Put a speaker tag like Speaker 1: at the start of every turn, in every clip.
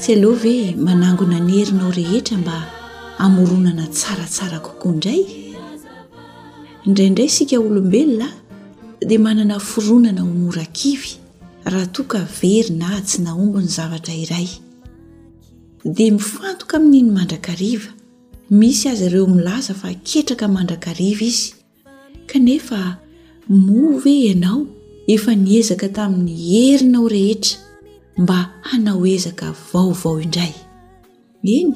Speaker 1: Tsy aleo ve manangona ny herinao rehetra mba hamoronana tsaratsara kokoa indray? Indraindray isika olombelona dia manana fironana ho mora kivy raha toa ka very na tsy nahomby ny zavatra iray. Dia mifantoka amin'iny mandrakariva, misy aza ireo milaza fa ketraka mandrakariva izy. Kanefa moa ve ianao efa niezaka tamin'ny herinao rehetra mba hanao ezaka vaovao indray? Eny,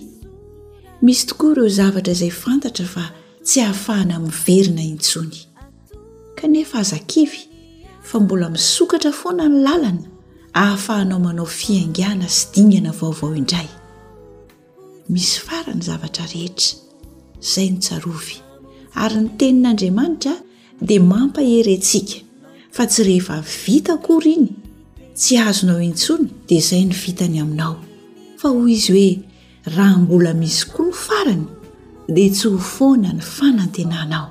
Speaker 1: misy tokoa ireo zavatra izay fantatra fa tsy ahafahana miverina intsony. Kanefa aza kivy fa mbola misokatra foana ny lalana ahafahanao manao fiaingàna sy dingana vaovao indray. Misy farany zavatra rehetra. Izay no tsarovy. Ary ny tenin'Andriamanitra dia mampahery antsika, fa tsy rehefa vita akory iny, tsy azonao intsony dia izay no vitany aminao. Fa hoy izy hoe, raha mbola misy koa ny farany, dia tsy ho foana ny fanantenanao.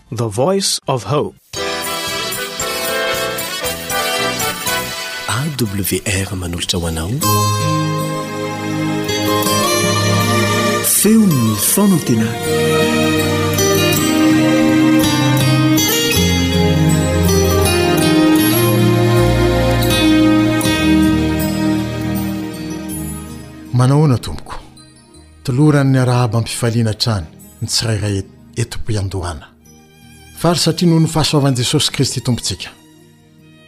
Speaker 2: The Voice of Hope.
Speaker 3: AWR manolotra ho anao feon'ny fanantenana.
Speaker 4: manahoana tompoko Toloran'ny arahaba am-pifaliana hatrany ny tsirairay eto am-piandohana. Faly satria noho ny fahasoavan'i Jesosy Kristy Tompontsika,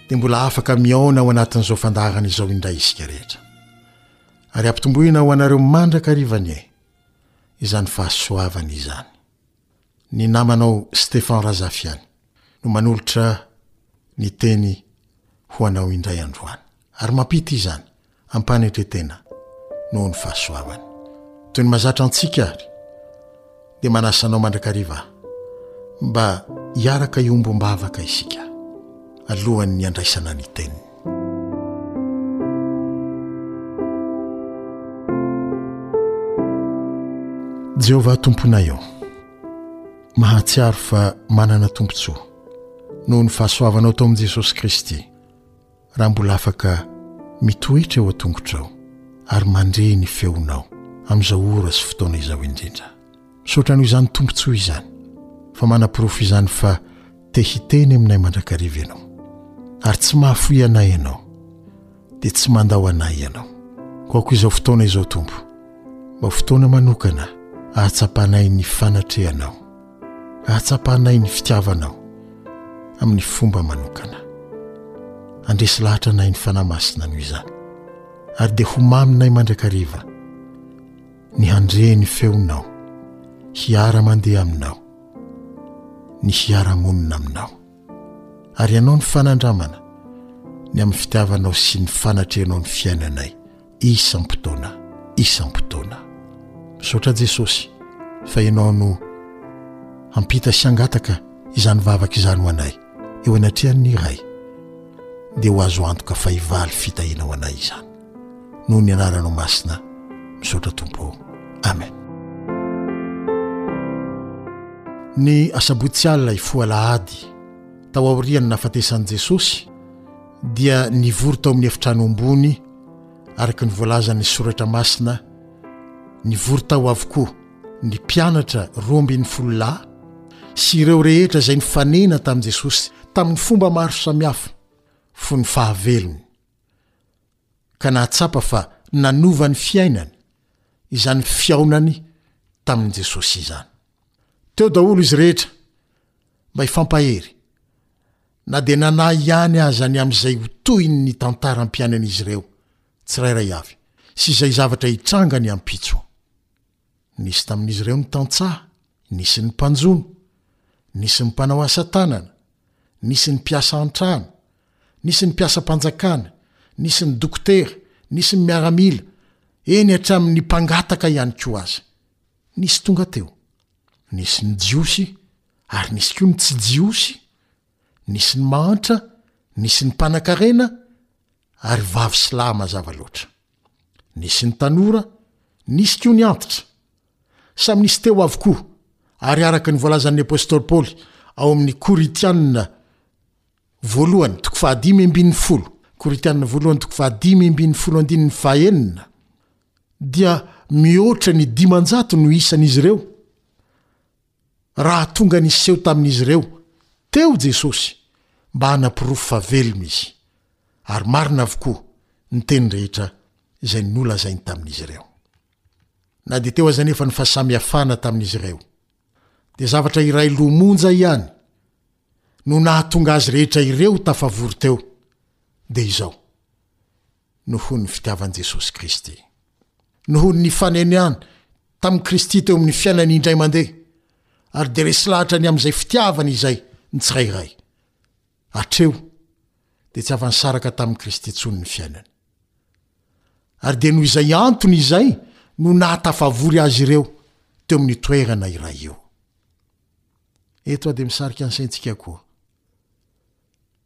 Speaker 4: dia mbola afaka mihaona ao anatin'izao fandaharana izao indray isika rehetra. Ary hampitomboina ho anareo mandrakariva anie izany fahasoavana izany. Ny namanao Stefan Razafiani no manolotra ny teny ho anao indray androany. Ary mampita izany am-panetretena noho ny fahasoavany. Toy ny mazatra antsika ary dia manasa anao mandrakariva aho mba hiaraka hiombom-bavaka isika alohan'ny handraisana ny teniny. Jehovah Tomponay ô, mahatsiaro fa manana tombontsoa noho ny fahasoavanao tao amin'i Jesosy Kristy raha mbola afaka mitoetra eo an-tongotrao ary mandre ny feonao amin'izao ora sy fotoana izao indrindra. Misaotra anao izany tombontsoa izany fa manaporofo izany fa te hiteny aminay mandrakariva ianao ary tsy mahafoy anay ianao dia tsy mandao anay ianao ko aoka izao fotoana izao tompo mba fotoana manokana ahatsapanay ny fanatrehanao ahatsapanay ny fitiavanao amin'ny fomba manokana andresy lahatra anay ny fanahy masina noho izany ary dia ho maminay mandrakariva Ny handre ny feonao, hiara-mandeha aminao, ny hiara-monina aminao. Ary ianao ny fanandramana, ny amin'ny fitiavanao sy ny fanatrehanao ny fiainanay isam-potoana, isam-potoana. Misaotra Jesosy fa ianao no hampita sy hangataka izany vavaka izany ho anay eo anatrehan'ny Ray, dia ho azo antoka fa hivaly fitahiana ho anay izany. noho ny anaranao masina misaotra tompo amen ny asabotsy alina hifoha alahady tao aorian'ny nafatesan'i jesosy dia nivory tao amin'ny efitrano ambony araka ny voalazan'ny soratra masina nivory tao avokoa ny mpianatra roa ambin'ny folo lahy sy ireo rehetra izay nifanena tamin'i jesosy tamin'ny fomba maro samihafa fo ny fahavelony ka nahatsapa fa nanova ny fiainany izany fihaonany tamin'i Jesosy izany. Teo daholo izy rehetra mba hifampahery, na dia nanahy ihany aza ny amin'izay ho tohin'ny ny tantaram-piainan'izy ireo tsirairay avy sy izay zavatra hitranga ny ampitso. Nisy tamin'izy ireo ny tantsaha, nisy ny mpanjono, nisy ny mpanao asa tanana, nisy ny mpiasa an-trano, nisy ny mpiasam-panjakana, nisy ny dokotera, nisy ny miaramila, eny hatramin'ny mpangataka ihany koa aza. Nisy tonga teo. Nisy ny Jiosy ary nisy koa ny tsy Jiosy, nisy ny mahantra, nisy ny mpanankarena, ary vavy sy lahy mazava loatra. Nisy ny tanora, nisy koa ny antitra. Samy nisy teo avokoa, ary araka ny voalazan'ny apostoly Paoly ao amin'ny Korintianina voalohany toko fahadimy ambin'ny folo, Korintianina voalohany toko fahadimy ambin'ny folo andininy fahenina, dia mihoatra ny dimanjato no isan'izy ireo. Raha tonga niseho tamin'izy ireo teo Jesosy mba hanaporofo fa velona Izy, ary marina avokoa ny teny rehetra izay nolazainy tamin'izy ireo. Na dia teo aza anefa ny fahasamihafana tamin'izy ireo, dia zavatra iray loha monja ihany no nahatonga azy rehetra ireo ho tafavory teo, dia izao, noho ny fitiavan'i Jesosy Kristy. Noho ny nifanenehany tamin'i Kristy teo amin'ny fiainany indray mandeha, ary dia resy lahatra ny amin'izay fitiavany izay ny tsirairay. Hatreo dia tsy afa-nisaraka tamin'i Kristy intsony ny fiainany. Ary dia noho izay antony izay no nahatafavory azy ireo teo amin'ny toerana iray io. Eto dia misarika ny saintsika koa.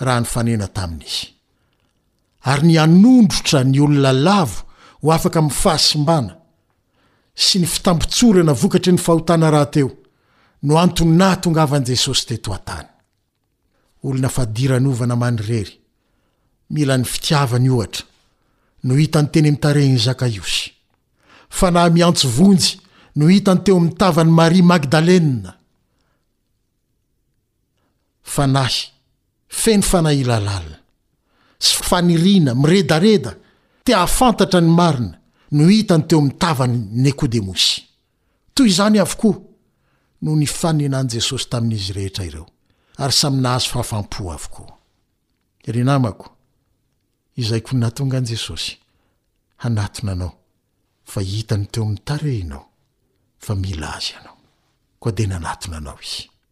Speaker 4: raha nifanena taminy izy. Ary ny hanondrotra ny olona lavo ho afaka amin'ny fahasimbana sy ny fitambotsorana vokatry ny fahotana rahateo no antony nahatongavan'i Jesosy teto an-tany. Olona fadiranovana manirery, mila ny fitiavany ohatra no hitany teny amin'ny tarehin'i Zakaiosy. Fanahy miantso vonjy no hitany teo amin'ny tavan'i Maria Magdalena. Fanahy, feno fanahy lalalina, sy faniriana, miredareda, te hahafantatra ny marina, no hitany teo amin'ny tavan'i Nekodemosy. Toy izany avokoa no nifaninan'i Jesosy tamin'izy rehetra ireo, ary samy nahazo fahafam-po avokoa. Ry namako, izay koa nahatonga an'i Jesosy hanatona anao, fa hitany teo amin'ny tarehinao fa mila Azy ianao, koa dia nanatona anao Izy.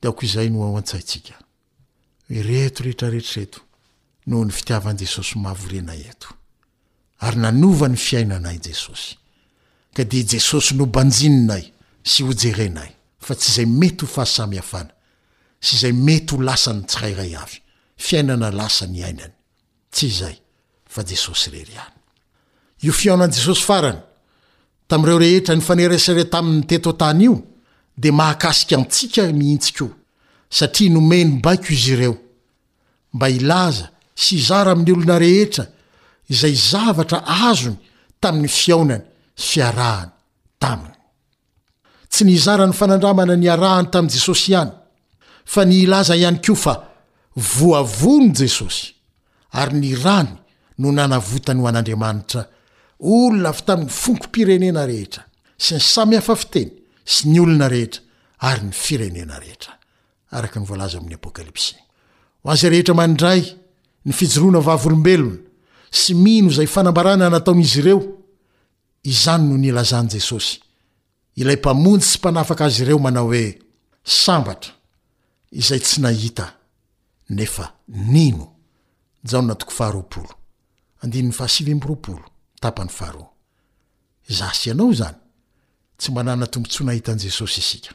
Speaker 4: dia aoka izay no ao an-tsaintsika. Ireto rehetra rehetra ireto noho ny fitiavan'i Jesosy ho mavorena eto. Ary nanova ny fiainanay Jesosy. Ka dia i Jesosy no banjininay sy hojerenay fa tsy izay mety ho fahasamihafana sy izay mety ho lasan'ny tsirairay avy, fiainana lasa niainany. Tsy izay, fa Jesosy irery ihany. Io fihaonan'i Jesosy farany tamin'ireo rehetra nifanerasera taminy teto an-tany io dia mahakasika antsika mihitsy koa, satria nomeny baiko izy ireo mba hilaza sy hizara amin'ny olona rehetra izay zavatra azony tamin'ny fihaonany sy fiarahany taminy. Tsy ny hizara ny fanandramana niarahany tamin'i Jesosy ihany, fa ny hilaza ihany koa fa voavono Jesosy, ary ny rany no nanavotany ho an'Andriamanitra, olona avy tamin'ny fonkm-pirenena rehetra, sy ny samy hafa fiteny, sy ny olona rehetra, ary ny firenena rehetra, araka ny voalaza amin'ny Apokalypsy. Ho an'izay rehetra mandray ny fijoroana vavolombelona sy mino izay fanambarana nataon'izy ireo, Izany no nilazan'i Jesosy, ilay Mpamonjy sy Mpanafaka azy ireo manao hoe, Sambatra, izay tsy nahita, nefa nino. Jaona toko faharoapolo, andininy fahasivy amby roapolo, tapany faharoa. Izaho sy ianao izany, tsy manana tombontsoa nahita an'i Jesosy isika.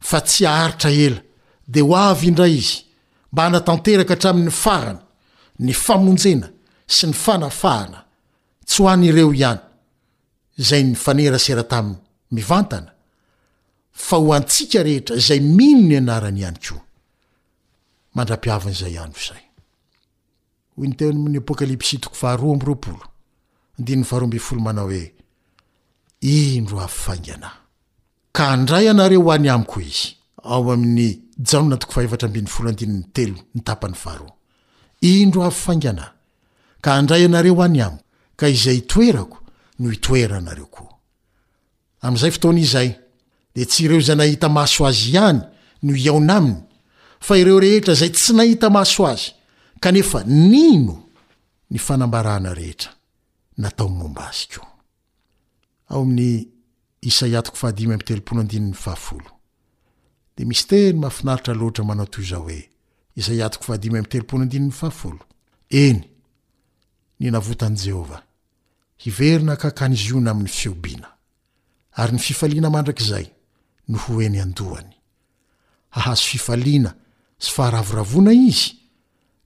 Speaker 4: fa tsy haharitra ela, dia ho avy indray Izy mba hanatanteraka hatramin'ny farany ny famonjena sy ny fanafahana, tsy ho an'ireo ihany izay nifanerasera taminy mivantana, fa ho antsika rehetra izay mino ny anarany ihany koa. Mandra-pihavin'izay andro izay. Hoy ny teo amin'ny Apokalypsy toko faharoa amby roapolo, andininy faharoa ambin'ny folo manao hoe, Indro avy faingana. Ka handray anareo ho any amiko izy. Ao amin' ny Jaona toko fahefatra ambin'ny folo andininy telo ny tapany faharoa. Indro avy faingana, ka handray anareo ho any amiko, ka izay itoerako no hitoeranareo koa. Amin' izay fotoana izay, dia tsy ireo izay nahita maso Azy hiany no hihaona Aminy, fa ireo rehetra izay tsy nahita maso Azy, kanefa nino ny fanambarana rehetra nataony momba Azy koa. ao amin'ny Isaia toko fahadimy amby telopolo andininy fahafolo. Dia misy teny mahafinaritra loatra manao toy izao hoe, Isaia toko fahadimy amby telopolo andininy fahafolo, eny, ny navotan'i Jehovah, hiverina ka kaniziona amin'ny fihobiana, ary ny fifaliana mandrakizay no ho eny an-dohany. Hahazo fifaliana sy faharavoravoana izy,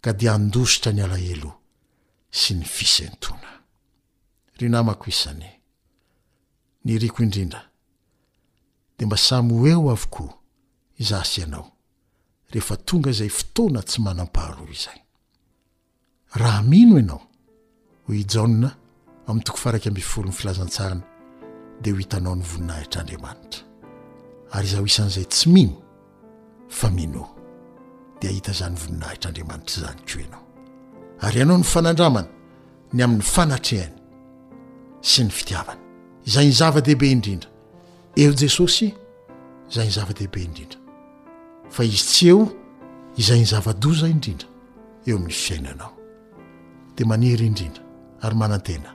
Speaker 4: ka dia handositra ny alahelo sy ny fisentoana. Ry namako isany niriko indrindra dia mba samy ho eo avokoa izaho sy ianao rehefa tonga izay fotoana tsy manam-paharoa izay. Raha mino ianao, hoy i Jaona amin'ny toko faha-iraika ambin'ny folon'ny Filazantsarany, dia ho hitanao ny voninahitr'Andriamanitra. Ary izaho isan'izay tsy mino, Fa minoa, dia hahita izany voninahitr'Andriamanitra izany koa ianao. Ary hanao ny fanandramana ny amin'ny fanatrehany sy ny fitiavany. Izay ny zava-dehibe indrindra. Eo Jesosy, izay ny zava-dehibe indrindra. Fa Izy tsy eo, izay ny zava-doza indrindra eo amin'ny fiainanao. Dia maniry indrindra ary manantena.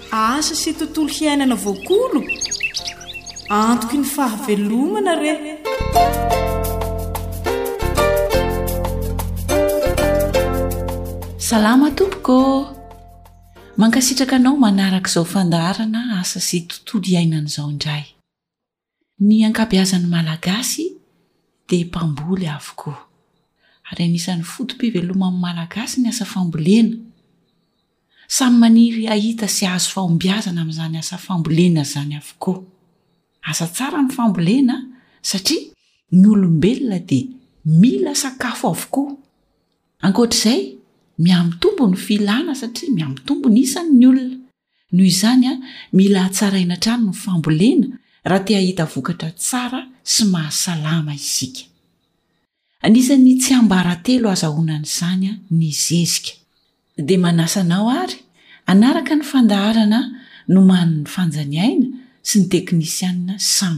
Speaker 5: Asa
Speaker 6: sy
Speaker 7: tontolo hiainana voakolo? Antoky ny fahavelomana re!
Speaker 8: Salama tompoko ô! Mankasitraka anao manaraka izao fandaharana asa sy tontolo iainana izao indray. Ny ankabeazan'ny Malagasy dia mpamboly avokoa, ary anisan'ny foto-piveloman'ny Malagasy ny asa fambolena. Samy maniry hahita sy hahazo fahombiazana amin'izany asa fambolena izany avokoa. Asa tsara ny fambolena satria ny olombelona dia mila sakafo avokoa. Ankoatra izay, mihamitombo ny filana satria mihamitombo ny isan'ny olona. Noho izany, mila hatsaraina hatrany ny fambolena raha te hahita vokatra tsara sy mahasalama isika. Anisan'ny tsiambaratelo azahoana an'izany ny zezika. Dia manasa anao àry hanaraka ny fandaharana nomanin'ny fanjaniaina sy ny teknisianina
Speaker 9: Sam.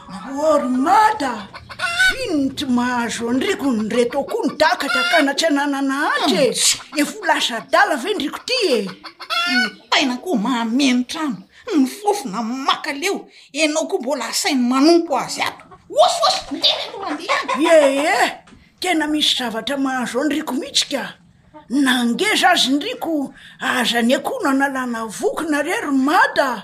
Speaker 9: Or
Speaker 10: mada finitry mahazo andriko ny reto koa ny dakadakana tsy ananana aty e efa ho lasa adala ve ndriko ty e ny
Speaker 9: taina koa mahameno trano ny fofona makaleo ianao koa mbola asainy manompo azy ato osy osy midera
Speaker 10: eto mandehana ehe tena misy zavatra mahazo andriko mihitsy ka na ngeza azy ndriko aza ny akoho no analana
Speaker 9: voky nareo ry
Speaker 10: mada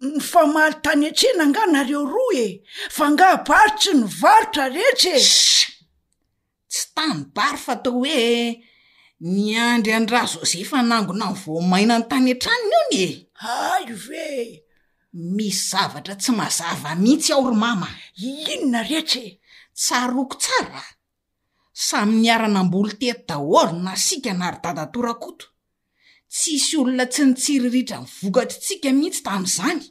Speaker 10: Mifamaly tany an-tsena angaha nareo roa e? Fa angaha bary tsy nivarotra retsy e? Ssss!
Speaker 9: Tsy tany bary fa tao hoe niandry an-dRazosefa hanangona ny voamainany tany an-tranony hono e!
Speaker 10: Hay ve e!
Speaker 9: Misy zavatra tsy mazava mihitsy ao ry mama.
Speaker 10: Inona retsy e?
Speaker 9: Tsaroako tsara Samy niara-namboly teto daholo na sika na ry dadatoa Rakoto. Tsisy olona tsy nitsiriritra ny vokatry tsika mihitsy tamin'izany.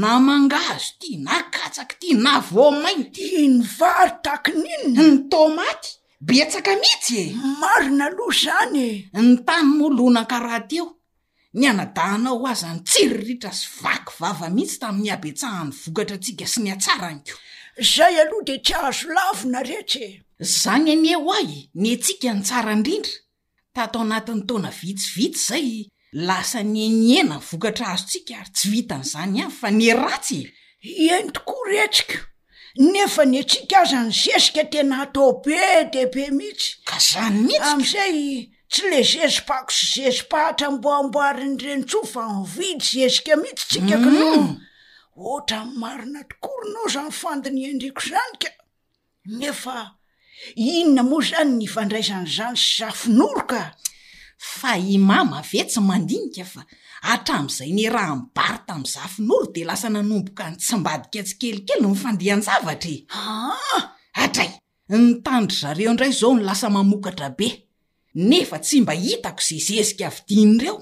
Speaker 9: Na mangahazo ity, na katsaka ity, na
Speaker 10: voamaina. Iny vary takin'inona?
Speaker 9: Ny tomaty, betsaka mihitsy e!
Speaker 10: Marina aloha izany e!
Speaker 9: Ny tany moa lonaka rahateo, Ny anadahinao aza nitsiriritra sy vaky vava mihitsy tamin'ny habetsahan'ny vokatra antsika sy ny hatsarany ko.
Speaker 10: Zay aloha dia tsy azo lavina retsy e!
Speaker 9: Zany anie hoay ny antsika ny tsara indrindra, tato anatin'ny taona vitsivitsy zay lasa niheniena ny vokatra azontsika ary tsy vitan'izany ihany fa ny ratsy e!
Speaker 10: Eny tokoa retsy ko! nefa ny antsika aza ny zezika tena atao be de be mihitsy
Speaker 9: ka zany mihitsy
Speaker 10: amizay tsy le zezi-pako sy zezi-pahatra amboamboarin'ny rentsoa fa mividy zezika mihitsy tsika ka ohatran'ny marina tokoa ry nao zany fandinihindiko zany ka nefa Inona moa izany ny ifandraisan'izany sy zafinoro ka?
Speaker 9: Fa i Mama ve tsy mandinika fa hatramin'izay niarahan'i Bary tamin'i Zafinoro dia lasa nanomboka nitsimbadika tsikelikely ny fandehan-javatra e!
Speaker 10: Haa!
Speaker 9: Hatray! Ny tan-dry zareo indray izao no lasa mamokatra be, nefa tsy mba hitako izay zezika vidian'ireo!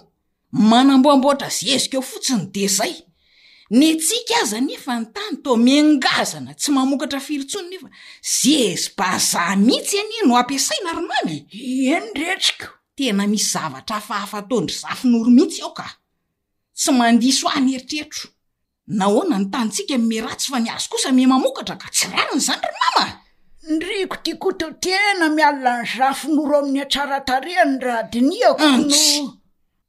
Speaker 9: Manamboamboatra zezika eo fotsiny de zay. Ny antsika aza anefa ny tany toa mihengazana tsy mamokatra firy intsony nefa zezi-bazaha mihitsy anie no ampiasaina ry mamy e!
Speaker 10: Eny ry hetriko,
Speaker 9: tena misy zavatra hafahafa ataon-dry Zafy Noro mihitsy ao ka. Tsy mandiso ahy ny eritreritro. Nahoana ny tanintsika mimehy ratsy fa ny azy kosa mihehy mamokatra ka tsy rariny izany ry mama
Speaker 10: a! Ndryko ty koto tena miala ny zafy noro amin'ny hatsaran-tarehany raha dinihako no.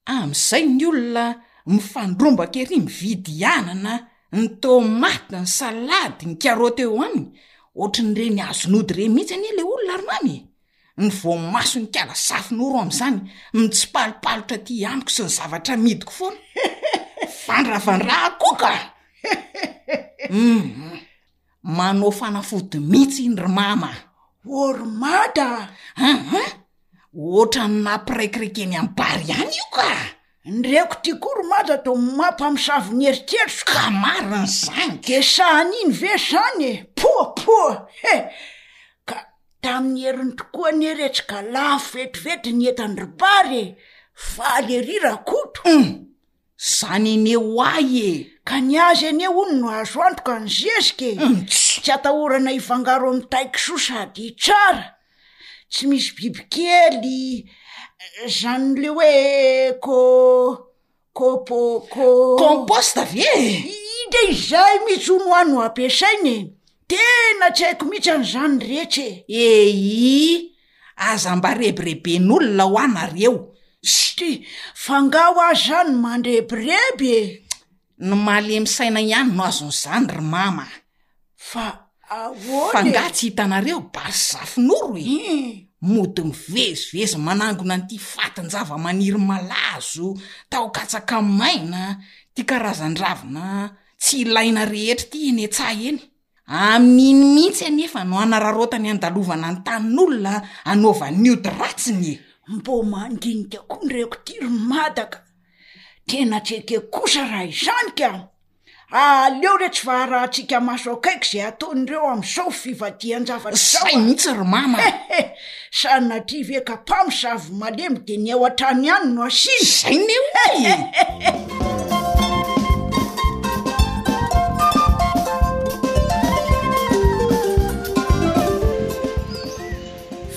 Speaker 9: Amin'izay ny olona mifandrombaka ery mividy anana, ny tomaty, ny salady, ny karaoty eo aminy, ohatry ny reny azon'ody reny mihitsy anie ilay olona ry mama e! Ny voamasonik'ala zafin'oro amin'izany mitsipalopalotra aty amiko sy ny zavatra amidiko foana. Vandravandra koa ka! Hum! Manao fanafody mihitsy iny ry Mama
Speaker 10: a!
Speaker 9: Ô ry Mada a! Hum hum! Ohatran'ny nampiraikiraiky eny amin'ny bar ihany io ka!
Speaker 10: Ny reko ty koa ry mada to mampamosavy ny eritrerotro
Speaker 9: ka marina zany
Speaker 10: de sahaniny ve zany e poa poa he ka tamin'ny heriny tokoa anie retsy ka lafo vetivety ny entan dry bary e faly ery rakoto
Speaker 9: hum zany anie ho ahy e
Speaker 10: ka ny azy anie hono no azo antoka ny zezika e tsy atahorana hifangaro amin'ny tay kisoa sady tsara tsy misy bibikely zany le hoe ko kopo ko
Speaker 9: composte ve
Speaker 10: e indre izay mitsy hono hoa no ampiasaina e tena tsy haiko mihitsy any zany rehetra e
Speaker 9: eeii aza mba rebireben'olona hoa nareo
Speaker 10: sitria fa nga hoa zany mandrebireby e.
Speaker 9: Ny malemy saina ihany no azon'izany ry mama
Speaker 10: a!
Speaker 9: Fa
Speaker 10: fa
Speaker 9: angaha tsy hitanareo bary zafin'oro e! Mody mivezivezy manangona an'ity fatin-javamaniry malazo tao katsaka maina, ity karazan-dravina tsy ilaina rehetra ity eny an-tsaha eny. Amin'iny mihitsy anefa no anararaotany andalovana ny tanin'olona anaovany ny ody ratsiny e!
Speaker 10: Mbô mandinika koa ny rekoty ry mada ka! Tena tsy ekeko kosa raha izany ka! Aleo re tsy vaharahantsika maso akaiky izay ataon'ireo amin'izao fivadihan-javatra
Speaker 9: izao
Speaker 10: a!
Speaker 9: Zay mihitsy ry mama
Speaker 10: a! He he! Sanatria ve ka mpamosavy malemy dia ny ao an-trano ihany no asiana?
Speaker 9: Izay ny hoe!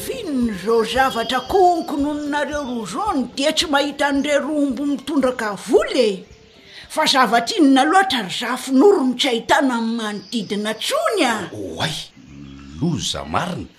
Speaker 10: F'inona izao zavatra konkononinareo roa izao no dia tsy mahita an'irero omby mitondra-ka vola e? Fa zavatra inona loatra ry zafin'oro no tsy ahitana amin'ny manodidina intsony a?
Speaker 11: Oay, loza marina!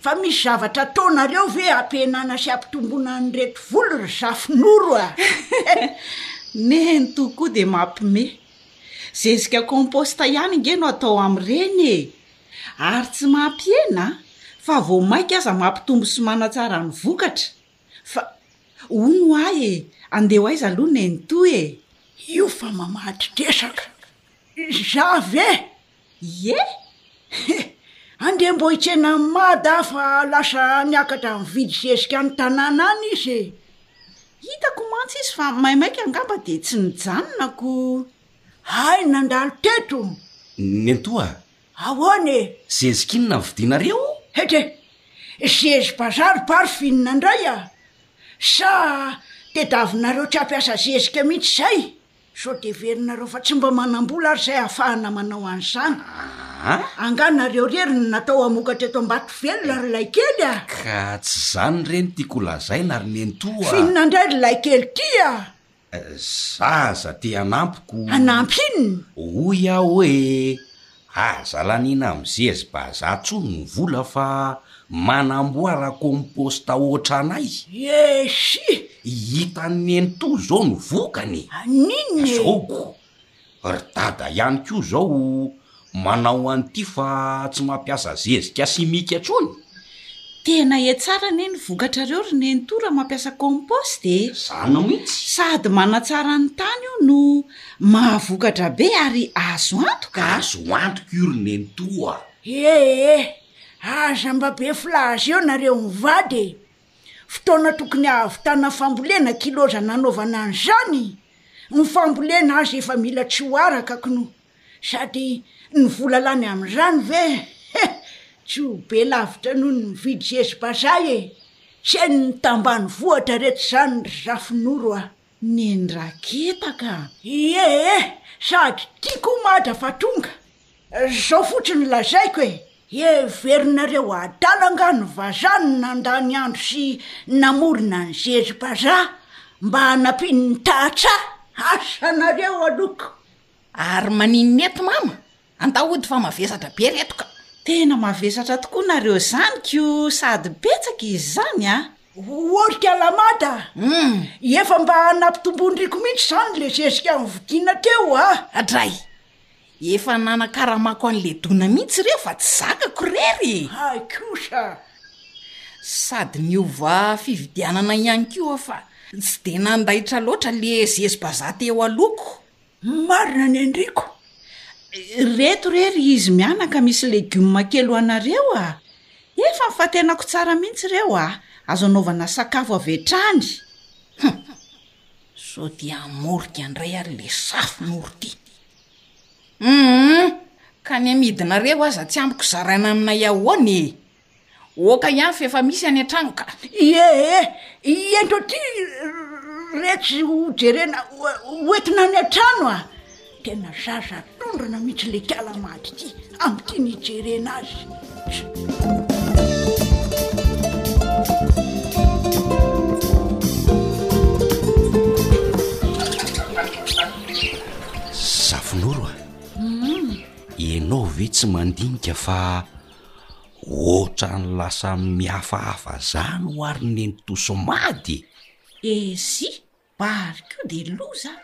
Speaker 8: Fa
Speaker 10: misy zavatra ataonareo ve hampihenana sy hampitomboana an'ireto voly ry zafinoro a!
Speaker 8: Neny tokoa dia mampime. Zezika compost ihany nge no atao amin'ireny e! Ary tsy mampihena fa vao maika aza mampitombo sy manatsara ny vokatra. Fa hono ho ahy e! Andeho aiza aloha nenitoa e!
Speaker 10: Io fa mamaha-dredaka! Za ve?
Speaker 8: Ie? He!
Speaker 10: Andeha mbô hitsena an'i Mada aho fa lasa niakatra nividy zezika any tanàna any izy e!
Speaker 8: Hitako mantsy izy fa maimaika angamba dia tsy nijanona
Speaker 10: koa. Hay nandalo teto!
Speaker 11: Nenitoa!
Speaker 10: Ahoana e?
Speaker 11: Zezika inona no vidinareo?
Speaker 10: Hetre! Zezi-bazaha ry Bary vinona indray a! Sa tediavinareo tsy hampiasa zezika mihitsy izay? Sao dia heverinareo fa tsy mba manam-bola ary izay ahafahana manao an'izany? Angaha nareo irery no natao hamokatra eto Ambato velona ry lahikely a!
Speaker 11: Ka tsy izany re no tiako holazaina ry nenitoa a!
Speaker 10: F'inona indray ry lahikely ity a!
Speaker 11: Za aza te hanampy
Speaker 10: ko! Hanampy inona?
Speaker 11: Hoy aho hoe. Aza laniana am zezy bazaha tsony ny vola fa manamboara composta otranay.
Speaker 10: Eshi!
Speaker 11: hitan'i nenitoa zao ny vokany
Speaker 10: e!
Speaker 11: Aninona e! Zao ko! Ry dada ihany ko zao manao an'ity fa tsy mampiasa zezika simika tsony!
Speaker 8: Tena e tsara anie ny vokatrareo ry nenitoa raha mampiasa compost e!
Speaker 11: Zana mihitsy!
Speaker 8: Sady manatsara ny tany io no mahavokatra be ary azo antoka a!
Speaker 11: Azo antoka io ry nenitoa a!
Speaker 10: Ee, aza mba be flash eo nareo mivady e! Fotoana tokony hahavitana fambolena kilaoza nanaovana an'izany! Ny fambolena aza efa mila tsy ho araka knou! Sady ny vola lany amin'izany ve he! tsy ho be lavitra noho ny mividy zezy bazaha e! tsy hain'ny tambanivohitra reto izany ry Zafinoro a!
Speaker 8: Neny Raketa
Speaker 10: ka! Ie e! sady tiako i Mada fa tonga! zao fotsiny no lazaiko e! Heverinareo adala angaha ny vazaha no nandany andro sy namorona ny zezy bazaha mba hanampiany ny tahatsaha? Asa anareo aloha ko!
Speaker 9: Ary maninona eto mama? Andao hody fa mavesatra be reto ka!
Speaker 8: Tena mavesatra tokoa nareo izany ko sady betsaka izy izany a!
Speaker 10: Orika lamada a! Hum! Efa mba nampitomboin-driko mihitsy izany ilay zezika novidiana teo a!
Speaker 9: Adray! Efa nanakaramako an'i Ledona mihitsy re fa tsy zakako irery
Speaker 10: e! Hay kosa!
Speaker 9: Sady niova fividianana ihany koa aho fa tsy dia nandaitra loatra ilay zezibazaha teo alohako.
Speaker 10: Marina ny andriko.
Speaker 8: Ireto re ry izy mianaka misy legioma kely ho anareo a! Efa nifantenako tsara mihitsy ireo a! Azo anaovana sakafo avy
Speaker 9: hatrany. Hum! Sao dia hamorika indray ary le safon' ordi. Hum! Ka ny amidinareo aza tsy ampiko zaraina aminay ahoana e! Oka ihany fa efa misy any an-trano ka!
Speaker 10: Ie e! Iendreo ty retsy ho jerena ho entina any an-trano a! Tena zaza tondrana mihitsy le kiala mady ty amin'ity nijerena azy.
Speaker 11: Zafinoro a! Ianao ve tsy mandinika fa. Otrany lasa mihafahafa zany ho ary neny tosomady
Speaker 8: e! Ezy, barika io de loza a!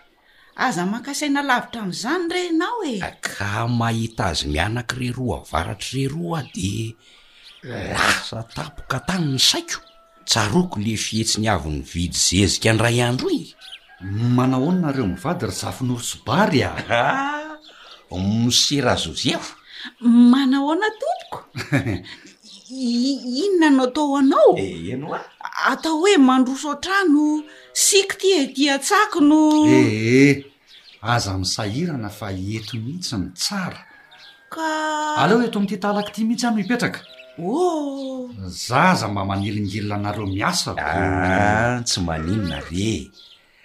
Speaker 8: Aza maka saina lavitra amzany re enao e!
Speaker 11: Ka mahita azy mianak'i re roa avaratr'i re roa de lasa tapoka tany ny saiko. Tsaroako le fihetsiny avy nividy zezika ndray andro iny.
Speaker 12: Manao ahoana nareo mivady ry Zafinoro sy Bary a?
Speaker 11: Ah! Msy
Speaker 8: Razoziafo. Manao ahoana tompoko? Inona no atao ho anao?
Speaker 11: Eh, eny hoa.
Speaker 8: Atao hoe mandroso an-trano, siky ty e, ty an-tsako no.
Speaker 12: Eh, Aza misahirana fa eto mihitsy no tsara.
Speaker 8: Ka.
Speaker 12: Aleo eto amin'ity talaky ity mihitsy aho no hipetraka.
Speaker 8: Oh.
Speaker 12: Za aza mba manelingelina anareo miasa
Speaker 11: ve. Ah, tsy maninona re e.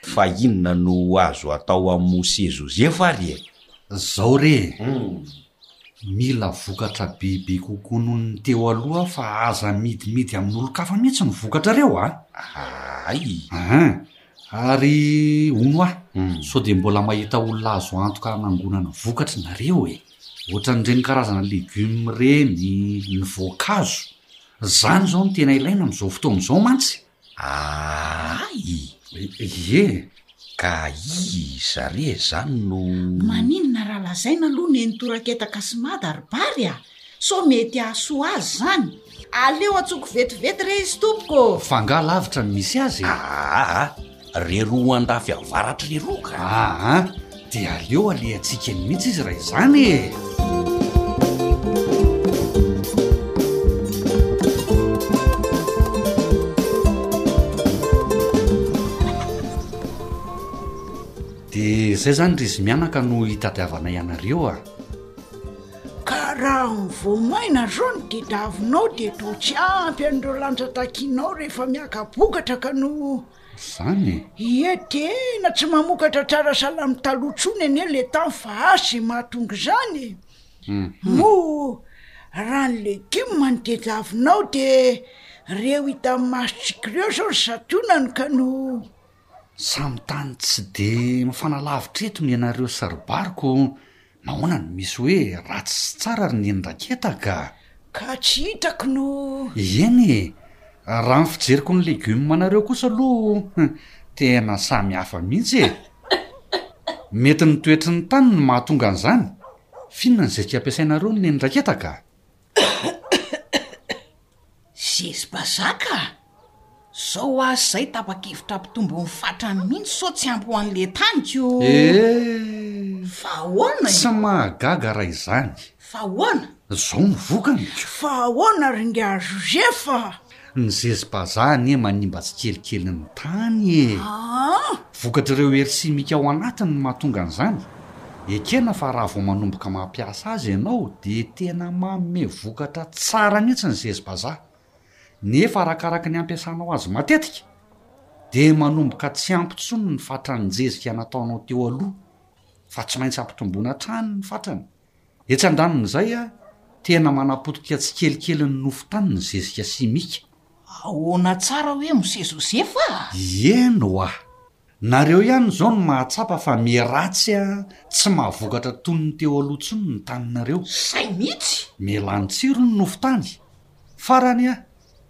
Speaker 11: Fa inona no azo atao amin'i Mosé Joseph ary e?
Speaker 12: Zao re e. Hum. Mila vokatra bebe kokoa noho ny teo aloha aho fa aza amidimidy amin'olon-kafa mihitsy ny vokatrareo a.
Speaker 11: Hay.
Speaker 12: An. Ary hono ah! Sao dia mbola mahita olona azo antoka hanangonana vokatry nareo e! Ohatran'ireny karazana legumes ireny, ny voankazo. Izany izao no tena ilaina amin'izao fotoana izao mantsy.
Speaker 11: Aay!
Speaker 12: Ie!
Speaker 11: Ka iza re izany no.
Speaker 8: Maninona raha lazaina aloha neny tora-ketaka sy mada ry Bary a! Sao mety hahasoa azy izany? Aleo antsoiko vetivety re izy tompoko
Speaker 12: ô! Fa angaha lavitra no misy azy e?
Speaker 11: Aa! Ry roa andafy avaratry ry roa ka!
Speaker 12: Aa! Dia aleo alehantsika eny mihitsy izy raha izany e! Dia izay izany ry zimianaka no hitadiavanay anareo a!
Speaker 10: Ka raha mivoamaina zao ny didavinao de toa tsy ampy an'ireo lanja takianao rehefa miaka-bokatra ka no.
Speaker 12: Zany e!
Speaker 10: Ie tena tsy mamokatra tsara salamo taloha tsony anie le tany fa asa ze mahatonga izany e! Moa raha ny legioma ny didavinao de reo hita amin'ny masontsika reo zao ry sationany ka no.
Speaker 12: Samy tany tsy de mifanalavitra eto ny anareo sy ry Bariko Nahoana no misy hoe ratsy sy tsara ry neny Raketa
Speaker 10: ka? Ka tsy hitako no.
Speaker 12: Eny e! Raha ny fijeriko ny legumes anareo kosa aloha tena samy hafa mihitsy e! Mety ny toetry ny tany no mahatonga an'izany? F'inona ny zezika ampiasainareo ry neny
Speaker 9: Raketa ka? Zespa zaka a! Zao ho azy zay tapa-kevitra hampitombo ny fatrany mihitsy sao tsy ampy ho an'le taniko
Speaker 12: o! Eeh!
Speaker 9: Fa ahoana e?
Speaker 12: Tsy mahagaga raha izany!
Speaker 9: Fa ahoana?
Speaker 12: Zao ny vokany ka!
Speaker 10: Fa ahoana ry ingahy Joseph a!
Speaker 12: Ny zezi-bazaha anie manimba tsikelikely ny tany e! Vokatr'ireo hery simika ao anatiny no mahatonga an'izany. Ekena fa raha vao manomboka mampiasa azy ianao dia tena manome vokatra tsara mihitsy ny zezi-bazaha. Nefa arakaraky ny ampiasanao azy matetika dia manomboka tsy ampy intsony ny fatran'ny jezika nataonao teo aloha fa tsy maintsy ampitomboina hatrany ny fatrany. Etsy andanin'izay, tena manapotika tsikelikely ny nofon-tany ny zezika simika.
Speaker 9: Ahoana tsara hoe Mosè
Speaker 12: Joseph a! Ieny oa! Nareo ihany izao no mahatsapa fa miharatsy tsy mahavokatra toy ny teo aloha intsony ny taninareo.
Speaker 9: Izay mihitsy!
Speaker 12: Miha lany tsiro ny nofon-tany. Farany a!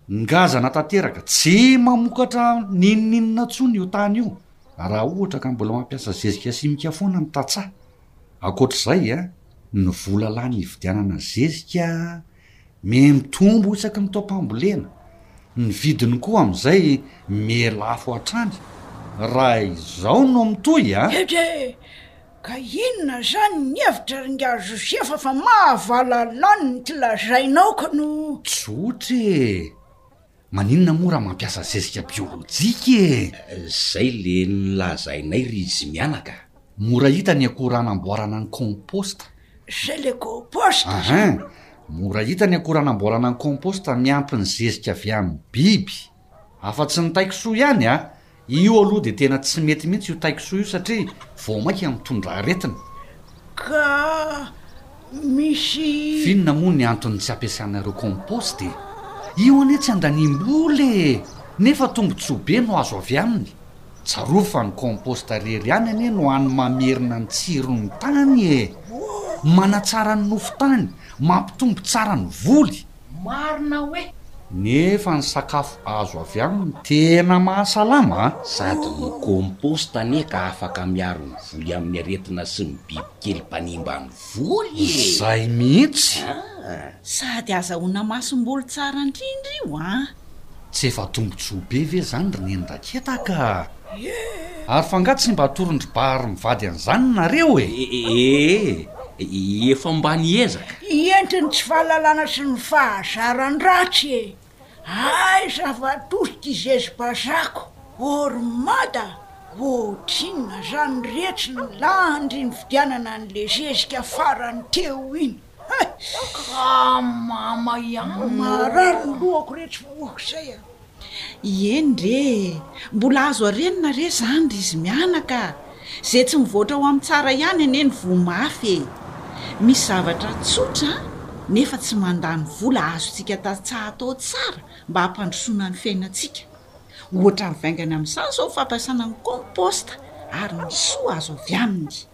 Speaker 12: Ngazana tanteraka, tsy mamokatra n'inon'inona intsony io tany io raha ohatra ka mbola mampiasa zezika simika foana ny tantsaha. Ankoatr'izay a, ny vola lany hividianana zezika mihamitombo isaky ny taom-pambolena, ny vidiny koa amin'izay miha lafo hatrany. Raha izao no mitohy a!
Speaker 10: Gege! Ka inona izany ny hevitra ry Ingahy Josefa fa mahavalalain ny tsy lazainao ko no.
Speaker 12: Tsotra e! Maninona moa raha mampiasa zezika biolojika e!
Speaker 11: Izay le nolazainay ry izy mianaka.
Speaker 12: Mora hita ny akora anamboarana ny compost.
Speaker 10: Izay le compost
Speaker 12: izany. Ahaa, mora hita ny akora anamboarana ny compost miampy ny zezika avy amin'ny biby. Afa-tsy ny taiki-soa ihany a! Io aloha dia tena tsy mety mihitsy io taiki-soa io satria vao mainka mitondra aretina.
Speaker 10: Ka misy.
Speaker 12: F'inona moa ny anton'ny tsy ampiasana ireo compost e? Io anie tsy andaniam-bola e! Nefa tombontsoa be no azo avy aminy. Tsarovy fa ny compost irery ihany anie no hany mamerina ny tsiron'ny tany e! Manatsara ny nofon-tany, mampitombo tsara ny voly.
Speaker 9: Marina hoe.
Speaker 12: Nefa ny sakafo azo avy aminy tena mahasalama a!
Speaker 11: Sady ny compost anie ka afaka miaro ny voly amin'ny aretina sy ny bibikely mpanimba ny voly e!
Speaker 12: Izay mihitsy! Ah!
Speaker 8: Sady azahoana masom-bolo tsara indrindra io an!
Speaker 12: Tsy efa tombotsoa be ve zany ry neny raketa ka? Ary fa nga tsy mba atoron-dry Bahary mivady an'izany nareo e?
Speaker 11: Ee, efa mba niezaka.
Speaker 10: Hienty ny tsy fahalalana sy ny fahazaran-dratsy e! Aiza va tosika i Zezy Bazako oh ry Mada oh, tsinona zany retsy ny lahan-dry nividianana an'le zezika farany teo iny.
Speaker 9: Gramama ihany.
Speaker 10: Marary ny lohako re tsy voako izay a!
Speaker 8: Eny re e! Mbola azo arenina re izany ry izy mianaka a! Izay tsy mivoatra ho amin'ny tsara ihany anie no voa mafy e! Misy zavatra tsotra nefa tsy mandany vola azontsika tantsaha atao tsara mba hampandrosoana ny fiainantsika. Ohatra mivaingana amin'izany izao ny fampiasana ny compost ary ny soa azo avy aminy.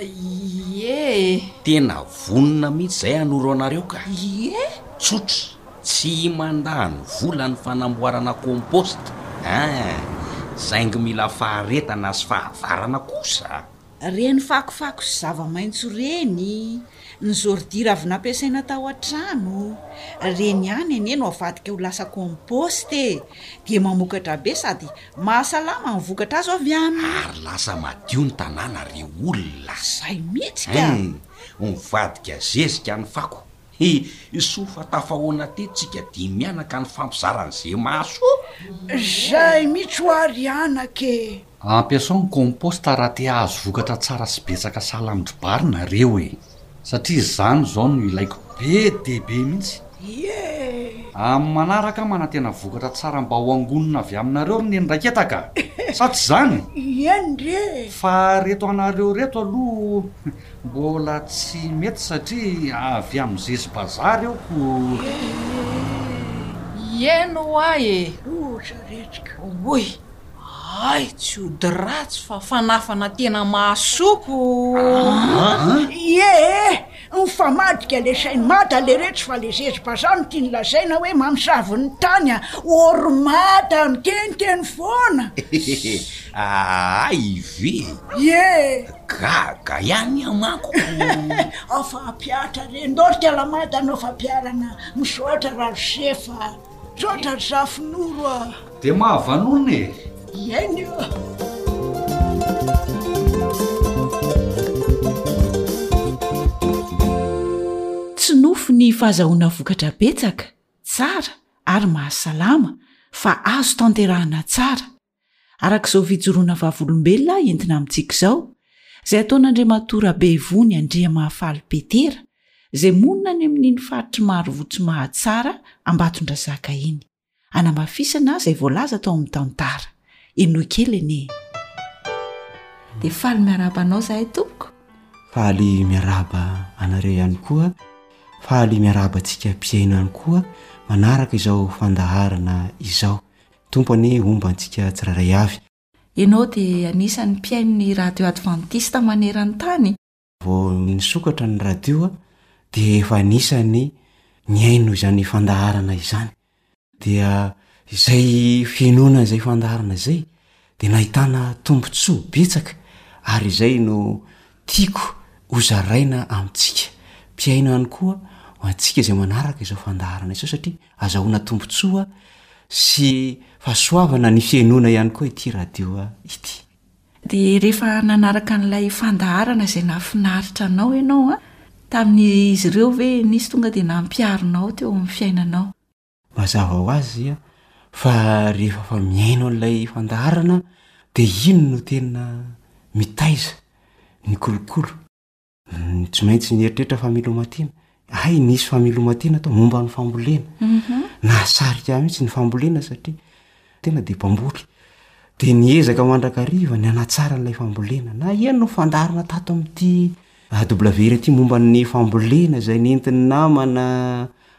Speaker 9: Ie e!
Speaker 11: Tena vonona mihitsy izay hanoro anareo ka!
Speaker 8: Ie?
Speaker 11: Tsotra, tsy iman-dahany vola ny fanamboarana compost eh! Saingy mila faharetana sy fahavarana kosa!
Speaker 8: Reny fakofako sy zava-maitso reny Ny zôridira avy nampiasaina tao an-trano, reny ihany anie no avadika ho lasa kômpôsty e! Dia mamokatra be sady mahasalama ny vokatra azo avy aminy.
Speaker 11: Ary lasa madio ny tanàna ry olona.
Speaker 8: Izay mihitsy ka!
Speaker 11: Hum, mivadika zezika ny fako. Hi, soa fa tafahoana aty tsika dia mianaka nifampizara an'izay mahasoa.
Speaker 10: Izay mihitsy ho'a ry anaka e!
Speaker 12: Ampiasao ny compost raha te hahazo vokatra tsara sy betsaka sahala amin-dry Bary nareo e! Satria izany izao no ilaiko be dia be mihitsy! Amin'ny manaraka aho manantena vokatra tsara mba ho angonina avy aminareo ry Neny Raiketaka! Sa tsy
Speaker 10: izany?
Speaker 12: Fa reto anareo reto aloha mbola tsy mety satria avy amin'ny Zesy Bazar
Speaker 9: io ko! Ieno
Speaker 10: ahy e!
Speaker 9: Hoy. Hay tsy ody ratsy fa fanafana tena mahasoa
Speaker 10: ko! Ie eh! Mifamadika le chaine mada le retsy fa le zezi-bazaha no tiany lazaina hoe mamosavy ny tany a! Ory mada miteniteny foana!
Speaker 11: Aa Yvi
Speaker 10: e! Ie eh!
Speaker 11: Gaga ihany iha
Speaker 10: manko ko! Afa-ampihatra re! Ndao ry kala mada anao fampiharana! Misaotra Ralsefa a! Radradrafinoro a!
Speaker 12: Dia mahavanona e!
Speaker 10: Hiaino io!
Speaker 1: Tsy nofy ny fahazahoana vokatra betsaka, tsara ary mahasalama fa azo tanterahina tsara. Araka izao fijoroana vavolombelona entina amintsika izao, izay ataon'Andriamatoa Rabevony Andriamahafaly Petera, izay monina any amin'iny faritry Marovotsy Mahatsara Ambatondrazaka iny. Anamafisana izay voalaza tao amin'ny tantara. Henoy kely anie e! Dia faly miarahaba anao izahay tompoko.
Speaker 13: Faly miarahaba anareo ihany koa. Faly miarahaba antsika mpihaino ihany koa manaraka izao fandaharana izao. Tompo anie homba antsika tsirairay avy.
Speaker 1: Ianao dia anisan'ny mpihaino ny radio advantista maneran-tany?
Speaker 13: Vao nisokatra ny radio aho dia efa anisan'ny nihaino izany fandaharana izany. Dia izay fihenoana izay fandaharana izay dia nahitana tombontsoa betsaka ary izay no tiako ho zaraina amintsika mpihaino ihany koa ho antsika izay manaraka izao fandaharana izao satria azahoana tombontsoa sy fahasoavana ny fihenoana ihany koa ity radio ity.
Speaker 1: Dia rehefa nanaraka an'ilay fandaharana izay nahafinaritra anao ianao an, tamin'izy ireo ve nisy tonga dia nampiharinao teo amin'ny fiainanao?
Speaker 13: Mazava ho azy fa rehefa fa mihaino an'ilay fandaharana dia iny no tena mitaiza ny kolokolo. Tsy maintsy nieritreritra famelomantiana. Hay nisy famelomantiana tao momba ny fambolena. Nahasarika ahy mihitsy ny fambolena satria tena dia mpamboly. Dia niezaka mandrakariva ny hanatsara an'ilay fambolena. Naheno ny fandaharana tato amin'ity AWR ity momba ny fambolena izay nentin'ny namana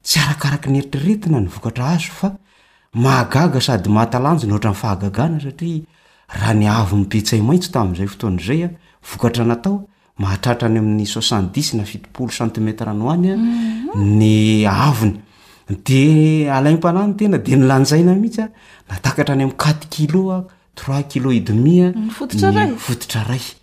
Speaker 1: Tsy arakaraky ny eritreretina ny vokatra azo
Speaker 13: fa mahagaga sady mahatalanjona ohatran'ny fahagagana satria raha ny haavon'ny petsay maitso tamin'izay fotoana izay an, vokatra natao mahatratra any amin'ny soixante dix na fitopolo centimètre
Speaker 8: no
Speaker 13: any an, ny haavony. Dia alaim-panahy ny tena dia nolanjaina mihitsy an, nahatakatra any amin'ny quatre kilos, trois kilos et demi ny fototra iray.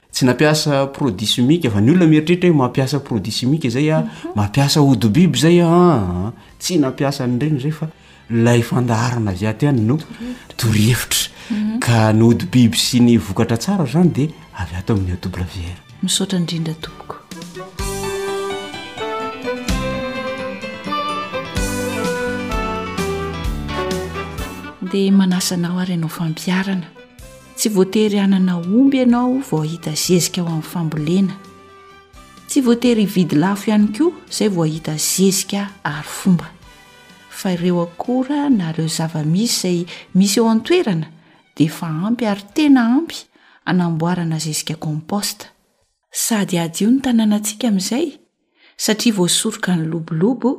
Speaker 13: Tsy nampiasa produit chimique fa ny olona mieritreritra hoe mampiasa produit chimique izay a, mhm. mampiasa odobiby izay a, ah, ah, ah. tsy nampiasa an'ireny izay fa ilay fandaharana avy aty any no torihevitra mhm. ka ny odobiby sy ny vokatra tsara zany dia avy ato amin'ny WR.
Speaker 8: Misaotra indrindra tompoko. Dia manasanao ary ianao fampiarana. Tsy voatery hanana omby ianao vao hahita zezika ho amin'ny fambolena. Tsy voatery hividy lafo ihany koa izay vao hahita zezika arifomba. Fa ireo akora na ireo zava-misy izay misy eo an-toerana dia efa ampy ary tena ampy hanamboarana zezika compost. Sady hadio ny tanànantsika amin'izay satria voasoroka ny lobolobo,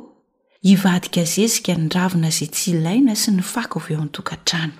Speaker 8: hivadika zezika ny ravina izay tsy ilaina sy ny fako avy ao an-tokantrano.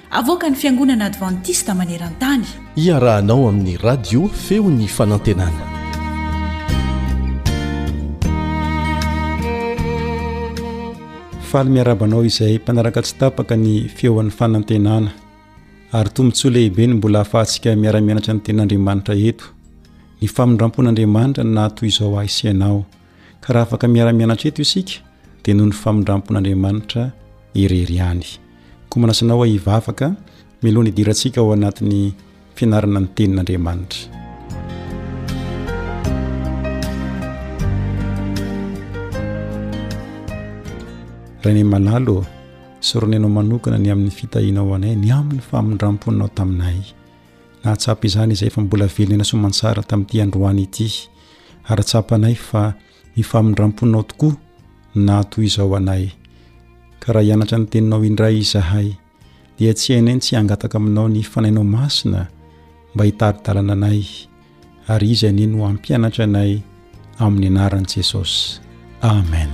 Speaker 8: Avoakan'ny Fiangonana Advantista maneran-tany.
Speaker 3: Iarahanao amin'ny Radio Feon'ny Fanantenana.
Speaker 14: Faly miaraba anao izay mpanaraka tsy tapaka ny feon'ny fanantenana ary tombontsoa lehibe ny mbola afahantsika miara-mianatra ny tenin'Andriamanitra eto. Ny famindram-pon'Andriamanitra no nahatoy izao ahy sy ianao. Ka raha afaka miara-mianatra eto isika dia noho ny famindrampon'Andriamanitra irery ihany. Koa manasa anao hivavaka mialoha ny hidirantsika ao anatin'ny fianarana ny tenin'Andriamanitra. Rainay malalo, soronenao manokana ny amin'ny fitahinao anay ny amin'ny famindramponao taminay. Nahatsapa izany izay fa mbola velona soamantsara tamin'ity androany ity. ary tsapanay fa ny famindramponao tokoa nahatohizao anay. Ka raha hianatra ny teninao indray izahay, dia tsy hainay ny tsy hangataka aminao ny fanainao masina mba hitari-dalana anay, ary izy anie no hampianatra anay amin'ny anaran'i Jesosy. Amen.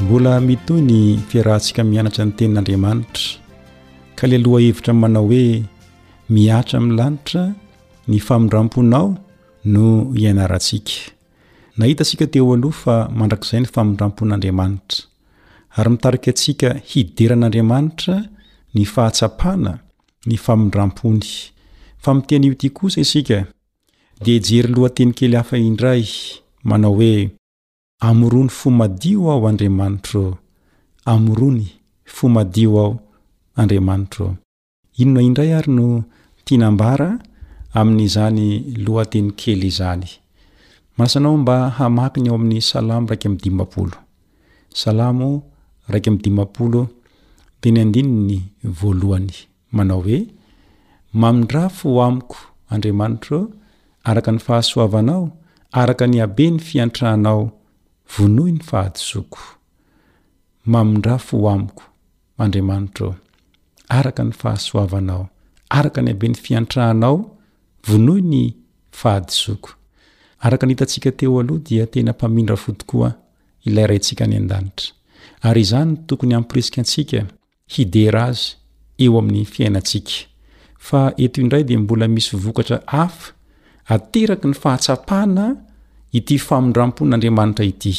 Speaker 14: Mbola mitohy ny fiarahantsika mianatra ny tenin'Andriamanitra ka le loha hevitra manao hoe miatra amin'ny lanitra ny famindramponao no hianarantsika. Nahita antsika teo aloha fa mandrakizay ny famindrampon'Andriamanitra ary mitarika antsika hidera an'Andriamanitra ny fahatsapana ny famindrampony. Fa miteny io ity kosa isika dia hijery lohateny kely hafa indray manao hoe Amorony fo madio aho Andriamanitro ô! Amorony fo madio aho Andriamanitro ô! Inona indray ary no tiana ambara amin'izany lohateny kely izany? Masina aho mba hamaky ny ao amin'ny Salamo iraika amby dimampolo. Salamo iraika amby dimampolo teny andininy voalohany manao hoe, Mamindrà fo amiko, Andriamanitro ô, araka ny fahasoavanao, araka ny haben'ny fiantrahanao, vonoy ny fahadisoako. Mamindrà fo amiko. Andriamanitra ô, araka ny fahasoavanao, araka ny haben'ny fiantrahanao, vonoy ny fahadisoako. Araka ny hitantsika teo aloha dia tena mpamindra fo tokoa ilay Raintsika any an-danitra, ary izany no tokony hampirisika antsika hidera azy eo amin'ny fiainantsika. Fa eto indray dia mbola misy vokatra hafa Ateraky ny fahatsapana ity famindram-pon'Andriamanitra ity.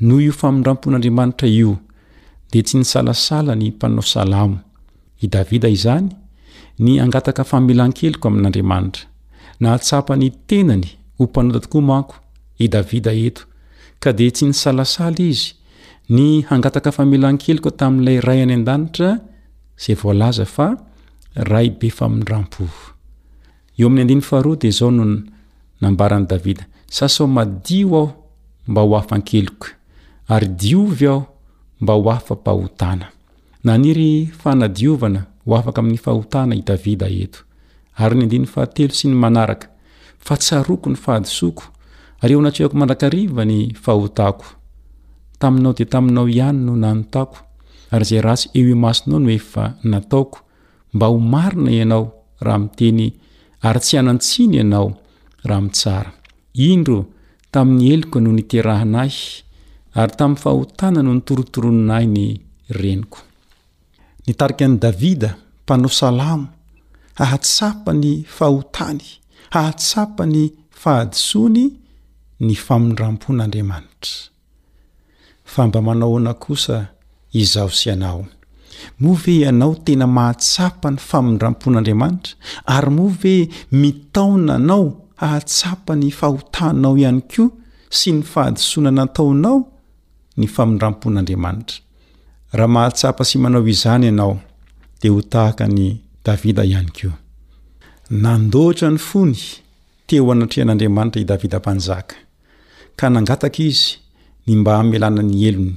Speaker 14: Noho io famindram-pon'Andriamanitra io, dia tsy nisalasala ny mpanao salamo, i Davida izany, ny hangataka famelan-keloka amin'Andriamanitra. Nahatsapa ny tenany ho mpanota tokoa manko i Davida eto, ka dia tsy nisalasala izy ny hangataka famelan-keloka tamin'ilay Ray any An-danitra izay voalaza fa Ray be famindram-po. Eo amin'ny andininy faharoa dia izao no nambaran'i Davida, Sasao madio aho mba ho afan-keloka, ary diovy aho mba ho afa-pahotana. Naniry fanadiovana ho afaka amin'ny fahotana i Davida eto. Ary ny andininy fahatelo sy ny manaraka, Fa tsaroako ny fahadisoako, ary eo anatrehako mandrakariva ny fahotako. Taminao dia taminao ihany no nanontako, ary izay ratsy eo imasonao no efa nataoko, mba ho marina ianao raha miteny ary tsy hanan-tsiny ianao raha mitsara. Indro, tamin'ny heloka no niterahana ahy, ary tamin'ny fahotana no nitorotoronina ahy ny reniko. Nitarika an'i Davida, mpanao salamo, hahatsapa ny fahotany, hahatsapa ny fahadisoany ny famindram-pon'Andriamanitra. Fa mba manao ahoana kosa izaho sy ianao? Moa ve ianao tena mahatsapa ny famindram-pon'Andriamanitra? Ary moa ve mitaona anao hahatsapa ny fahotanao ihany koa sy ny fahadisoana nataonao ny famindram-pon'Andriamanitra? Raha mahatsapa sy manao izany ianao, dia ho tahaka an'i Davida ihany koa. Nandoatra ny fony teo anatrehan'Andriamanitra i Davida Mpanjaka. ka nangataka izy ny mba hamelana ny helony,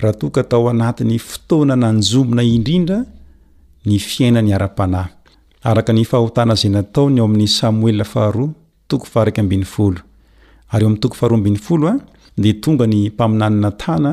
Speaker 14: raha toa ka tao anatin'ny fotoana nanjombona indrindra ny fiainany ara-panahy, araka ny fahotana izay nataony ao amin'ny Samoela faharoa toko faha-iraika ambin'ny folo. Ary ao amin'ny toko faharoa ambin'ny folo dia tonga ny mpaminany Natana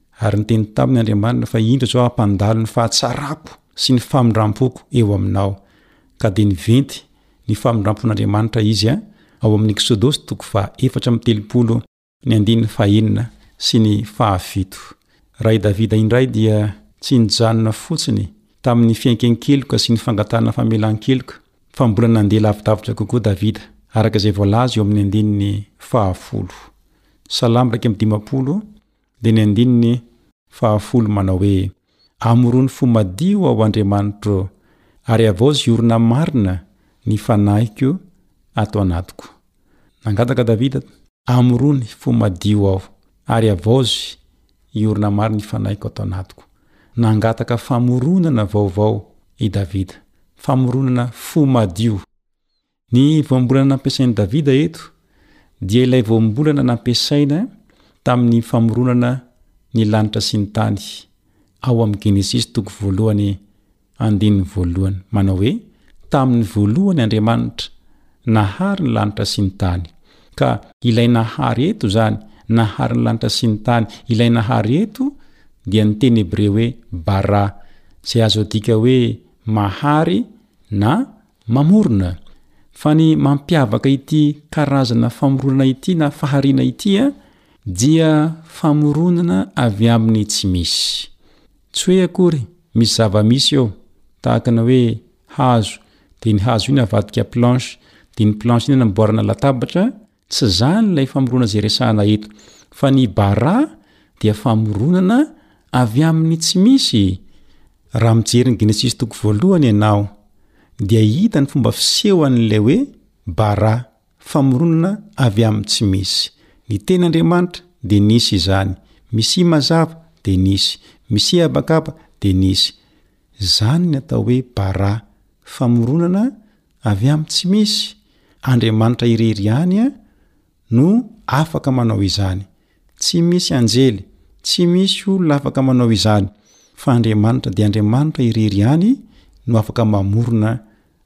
Speaker 14: Ary niteny taminy Andriamanina fa indro izao hampandalo ny fahatsarako sy ny famindram-poko eo aminao. Ka dia niventy ny famindram-pon'Andriamanitra izy a ao amin'ny Eksodosy toko faha efatra amby telopolo ny andininy faha enina sy ny faha fito. Raha i Davida indray dia tsy nijanona fotsiny tamin'ny fiainken-keloka sy ny fangatahana famelan-keloka fa mbola nandeha lavidavitra kokoa Davida araka izay voalaza eo amin'ny andininy faha folo. Salamo iraika amby dimampolo dia ny andininy fahafolo manao hoe, Amorony fo madio aho Andriamanitro, ary havaozy orina marina ny fanahiko ato anatiko. Nangataka Davida, Amorony fo madio aho, ary havaozy orina marina ny fanahiko ato anatiko. Nangataka famoronana vaovao i Davida, famoronana fo madio. Ny voambolana nampiasain'i Davida eto dia ilay voambolana nampiasaina tamin'ny famoronana ny lanitra sy ny tany, ao amin'ny Genesisy toko voalohany andininy voalohany. Manao hoe, Tamin'ny voalohany Andriamanitra nahary ny lanitra sy ny tany. Ka ilay nahary eto izany, nahary ny lanitra sy ny tany, ilay nahary eto dia ny teny hebreo hoe bara, izay azo adika hoe mahary na Mamorona, fa ny mampiavaka ity karazana famorona ity na fahariana ity dia famoronana avy amin'ny tsy misy. Tsy hoe akory misy zava-misy eo, tahaka ny hoe hazo, dia ny hazo iny avadika planche, dia iny planche iny namboarana latabatra, Tsy izany ilay famorona izay resahana eto, fa ny Bara dia famoronana avy amin'ny tsy misy. Raha mijery ny Genesisy toko voalohany ianao, dia hita ny fomba fisehoan'ilay hoe Bara, famoronana avy amin'ny tsy misy. Ny teny Andriamanitra dia nisy izany, Misia mazava dia nisy, Misia habakaba dia nisy. Izany ny atao hoe Bara, famoronana Avy amin'ny tsy misy, Andriamanitra irery ihany no afaka manao izany. Tsy misy anjely, tsy misy olona afaka manao izany, fa Andriamanitra dia Andriamanitra irery ihany no afaka mamorona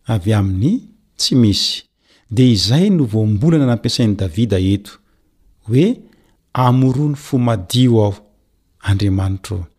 Speaker 14: avy amin'ny tsy misy. Dia izay no voambolana nampiasain'i Davida eto, hoe, Amorony fo madio aho, Andriamanitro ô.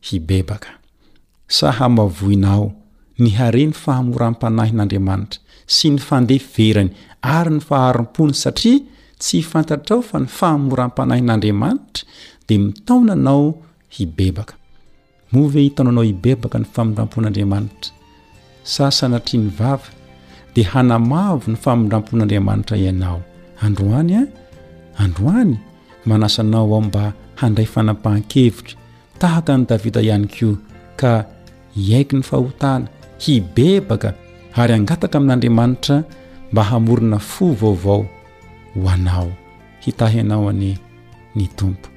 Speaker 14: hibebaka, sa hamavoina ao ny haren'ny fahamoram-panahin'Andriamanitra sy ny fandeferany ary ny faharimpony satria tsy fantatrao fa ny fahamoram-panahin'Andriamanitra dia mitaona anao hibebaka. Moa ve hitaona anao hibebaka ny famindram-pon'Andriamanitra? sa sanatria ny vava dia hanamavo ny famindrampon'Andriamanitra ianao androany a androany manasa anao aho mba handray fanapahan-kevitra tahaka ny Davida ihany koa ka hiaiky ny fahotana hibebaka ary hangataka amin'Andriamanitra mba hamorona fo vaovao ho anao hitahy anao anie ny tompo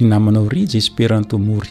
Speaker 14: ny namanao
Speaker 2: Rija Esperanto Mory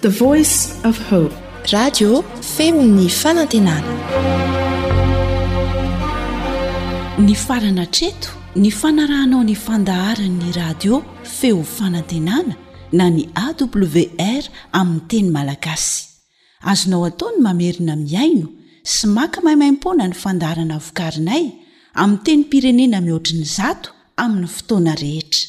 Speaker 1: The voice of hope.
Speaker 7: Radio feon'ny fanantenana.
Speaker 1: Nifarana hatreto ny fanarahanao ny fandaharan'ny radio feo fanantenana na ny AWR amin'ny teny malagasy. Azonao atao ny mamerina mihaino sy maka maimaimpoana ny fandaharana vokarinay amin'ny tenim-pirenena mihoatry ny zato amin'ny fotoana rehetra.